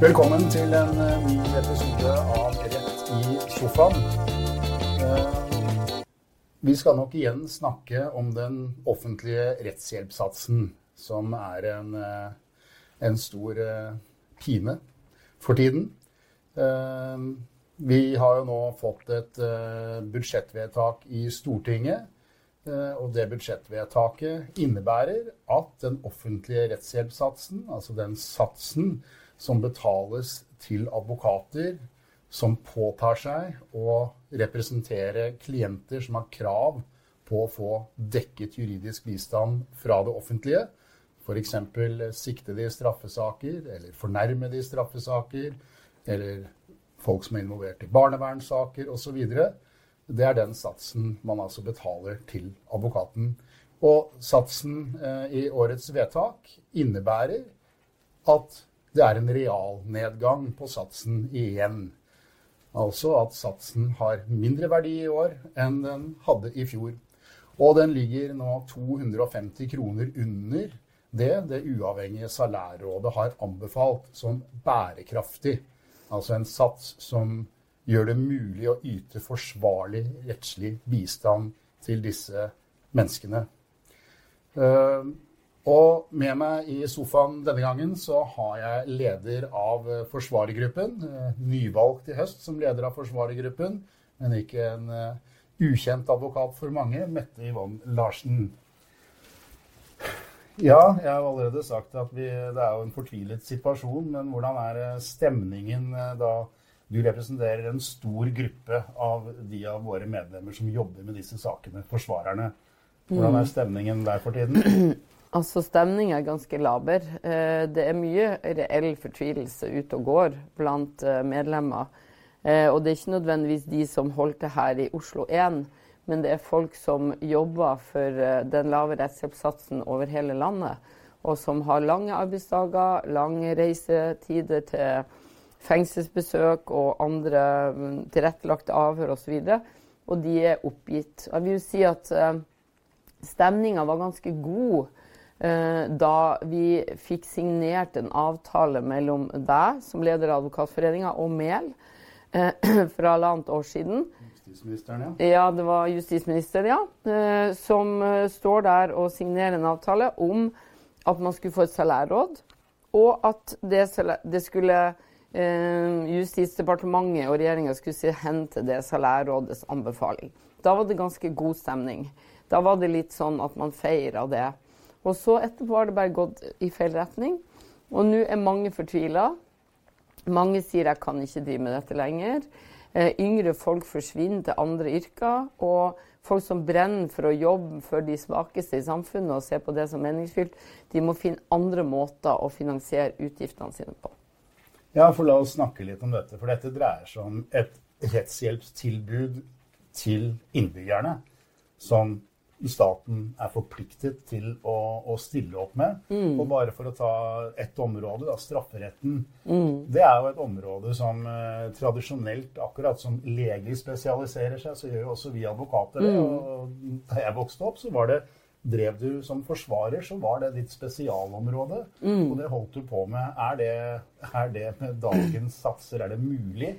Velkommen til en eh, ny episode av Rett i sofaen. Eh, Vi skal nok igjen snakke om den offentlige rettshjelpssatsen, som er en, eh, en stor pine for tiden. Vi har jo nå fått et budsjettvedtak i Stortinget. Og det budsjettvedtaket innebærer at den offentlige rettshjelpssatsen, altså den satsen som betales til advokater som påtar seg å representere klienter som har krav på å få dekket juridisk bistand fra det offentlige, f.eks. siktede i straffesaker eller fornærmede i straffesaker, eller folk som er involvert i barnevernssaker osv. Det er den satsen man altså betaler til advokaten. Og satsen eh, i årets vedtak innebærer at det er en realnedgang på satsen igjen. Altså at satsen har mindre verdi i år enn den hadde i fjor. Og den ligger nå 250 kroner under det det uavhengige salærrådet har anbefalt som bærekraftig. Altså en sats som gjør det mulig å yte forsvarlig rettslig bistand til disse menneskene. Eh, og med meg i sofaen denne gangen så har jeg leder av eh, forsvarergruppen. eh, Nyvalgt i høst som leder av forsvarergruppen, men ikke en eh, ukjent advokat for mange, Mette Yvonne Larsen. Ja, jeg har allerede sagt at vi, det er jo en fortvilet situasjon, men hvordan er stemningen da du representerer en stor gruppe av de av våre medlemmer som jobber med disse sakene, forsvarerne? Hvordan er stemningen der for tiden? Altså, Stemninga er ganske laber. Eh, Det er mye reell fortvilelse ute og går blant eh, medlemmer. Eh, Og det er ikke nødvendigvis de som holdt det her i Oslo 1, men det er folk som jobber for den lave rettshjelpssatsen over hele landet, og som har lange arbeidsdager, lange reisetider til fengselsbesøk og andre mm, tilrettelagte avhør osv. Og, og de er oppgitt. Jeg vil si at stemninga var ganske god da vi fikk signert en avtale mellom deg som leder av Advokatforeninga og Mehl eh, for halvannet år siden. Justisministeren, ja. Ja, det var justisministeren, ja. eh, Som eh, står der og signerer en avtale om at man skulle få et salærråd, og at det, det skulle eh, Justisdepartementet og regjeringa skulle se hen til det salærrådets anbefaling. Da var det ganske god stemning. Da var det litt sånn at man feira det. Og så etterpå har det bare gått i feil retning. Og nå er mange fortvila. Mange sier 'jeg kan ikke drive med dette lenger'. Eh, yngre folk forsvinner til andre yrker. Og folk som brenner for å jobbe for de svakeste i samfunnet og ser på det som meningsfylt, de må finne andre måter å finansiere utgiftene sine på. Ja, for la oss snakke litt om dette. For dette dreier seg om et rettshjelpstilbud til innbyggerne som staten er forpliktet til å, å stille opp med. Og bare for å ta ett område, da, strafferetten. Det er jo et område som eh, tradisjonelt, akkurat som leger spesialiserer seg, så gjør jo også vi advokater det. Og da jeg vokste opp, så var det Drev du som forsvarer, så var det ditt spesialområde. Og det holdt du på med. Er det, er det med dagens satser, er det mulig?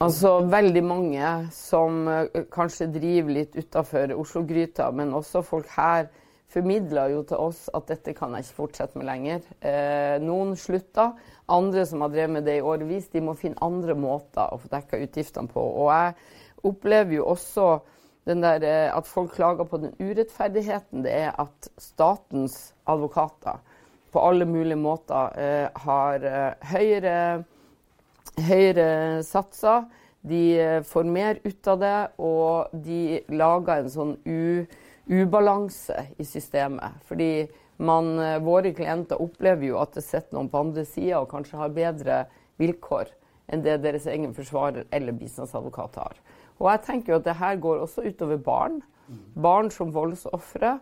Altså veldig mange som eh, kanskje driver litt utafor Oslo-gryta, men også folk her formidler jo til oss at dette kan jeg ikke fortsette med lenger. Eh, noen slutta. Andre som har drevet med det i årevis, de må finne andre måter å få dekka utgiftene på. Og jeg opplever jo også der, eh, at folk klager på den urettferdigheten det er at statens advokater på alle mulige måter eh, har eh, høyere høyere satser. De eh, får mer ut av det, og de lager en sånn ubalanse i systemet. Fordi man, eh, våre klienter opplever jo at det sitter noen på andre sida og kanskje har bedre vilkår enn det deres egen forsvarer eller bistandsadvokat har. Og jeg tenker jo at det her går også utover barn. Barn som voldsofre.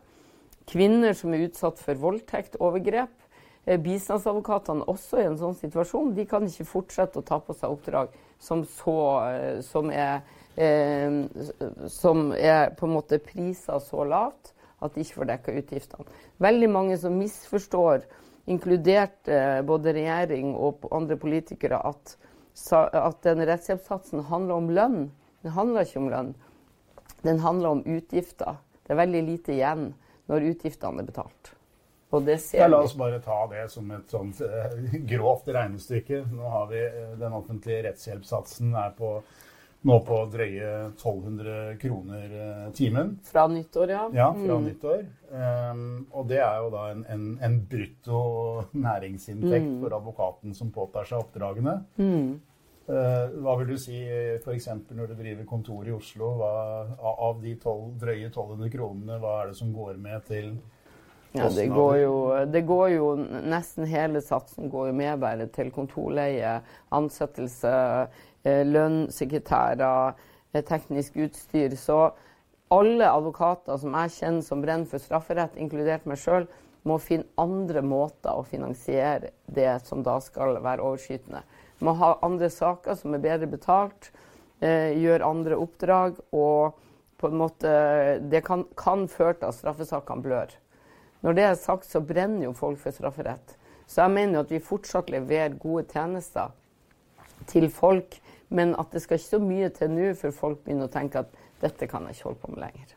Kvinner som er utsatt for voldtekt, overgrep. Eh, Bistandsadvokatene også i en sånn situasjon. De kan ikke fortsette å ta på seg oppdrag som, så, eh, som, er, eh, som er på en måte prisa så lavt at de ikke får dekka utgiftene. Veldig mange som misforstår inkludert eh, både regjering og andre politikere, at, at den rettshjelpssatsen handler om lønn. Den handler ikke om lønn. Den handler om utgifter. Det er veldig lite igjen når utgiftene er betalt. Ja, la oss bare ta det som et sånt uh, grovt regnestykke. Nå har vi uh, Den offentlige rettshjelpssatsen er på, nå på drøye 1200 kroner uh, timen. Fra nyttår, ja. Ja, fra mm. nyttår. Um, og det er jo da en, en, en brutto næringsinntekt mm. for advokaten som påtar seg oppdragene. Mm. hva vil du si f.eks. når du driver kontor i Oslo? Hva, av de 12, drøye 1200 kronene, hva er det som går med til ja, det går, jo, det går jo Nesten hele satsen går jo med bare til kontorleie, ansettelse, eh, lønn, sekretærer, eh, teknisk utstyr. Så alle advokater som jeg kjenner som brenner for strafferett, inkludert meg sjøl, må finne andre måter å finansiere det som da skal være overskytende. Må ha andre saker som er bedre betalt, eh, gjøre andre oppdrag. Og på en måte Det kan, kan føre til at straffesakene blør. Når det er sagt, så brenner jo folk for strafferett. Så jeg mener at vi fortsatt leverer gode tjenester til folk, men at det skal ikke så mye til nå før folk begynner å tenke at dette kan jeg ikke holde på med lenger.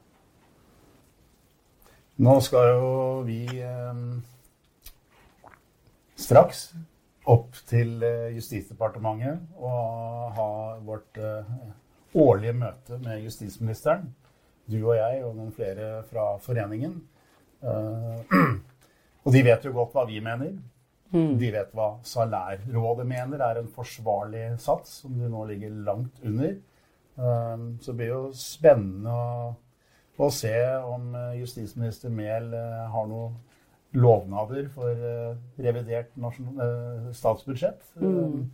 Nå skal jo vi eh, straks opp til eh, Justisdepartementet og ha vårt eh, årlige møte med justisministeren. Du og jeg og noen flere fra foreningen. Eh, og de vet jo godt hva vi mener. Mm. De vet hva Salærrådet mener er en forsvarlig sats, som de nå ligger langt under. Eh, så det blir jo spennende å, å se om eh, justisminister Mehl har noen lovnader for revidert statsbudsjett. Mm.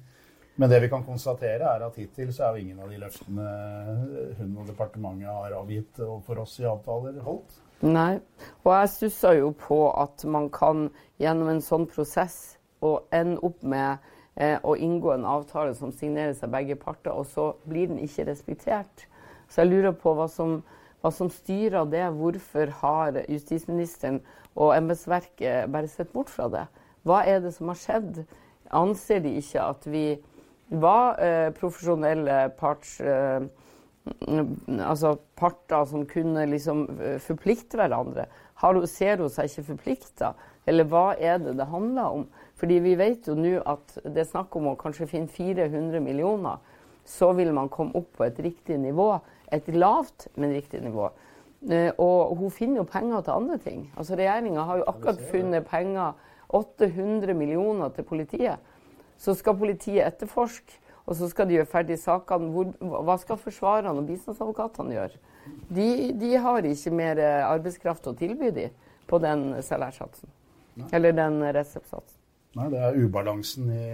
Men det vi kan konstatere, er at hittil så er jo ingen av de løftene hun og departementet har avgitt overfor oss i avtaler, holdt. Nei. Og jeg stusser jo på at man kan gjennom en sånn prosess og ende opp med eh, å inngå en avtale som signeres av begge parter, og så blir den ikke respektert. Så jeg lurer på hva som, hva som styrer det. Hvorfor har justisministeren og embetsverket bare sett bort fra det? Hva er det som har skjedd? Anser de ikke at vi var eh, profesjonelle parts... Eh, altså parter som kunne liksom eh, forplikte hverandre. Har, ser hun seg ikke forplikta, eller hva er det det handler om? Fordi vi vet jo nå at det er snakk om å kanskje finne 400 millioner. Så vil man komme opp på et riktig nivå. Et lavt, men riktig nivå. Eh, og hun finner jo penger til andre ting. Altså Regjeringa har jo akkurat funnet penger, 800 millioner til politiet. Så skal politiet etterforske og så skal de gjøre ferdig sakene. Hvor, hva skal forsvarerne og bistandsadvokatene gjøre? De, de, har ikke mer arbeidskraft å tilby de på den salærsatsen. Eller den rettshjelpssatsen. Nei, Det er ubalansen i,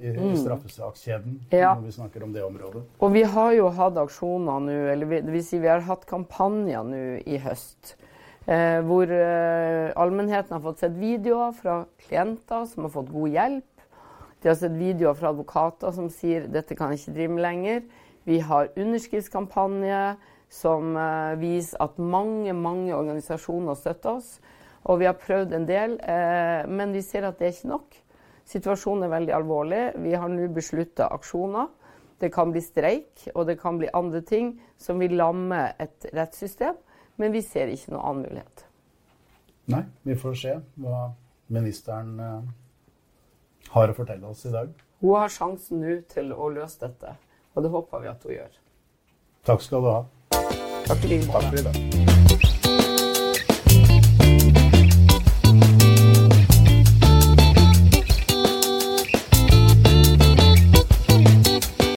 i, mm. straffesakskjeden ja. når vi snakker om det området. Og vi har jo hatt aksjoner nå, eller vi, si vi har hatt kampanjer nå i høst. Eh, hvor eh, allmennheten har fått sett videoer fra klienter som har fått god hjelp de har sett videoer fra advokater som sier dette kan jeg ikke drive med lenger. Vi har underskriftskampanje som uh, viser at mange, mange organisasjoner støtter oss. Og vi har prøvd en del, uh, men vi ser at det er ikke nok. Situasjonen er veldig alvorlig. Vi har nå beslutta aksjoner. Det kan bli streik, og det kan bli andre ting som vil lamme et rettssystem. Men vi ser ikke noen annen mulighet. Nei, vi får se hva ministeren uh har å fortelle oss i dag. Hun har sjansen nå til å løse dette, og det håper vi at hun gjør. Takk skal du ha. Takk for i dag.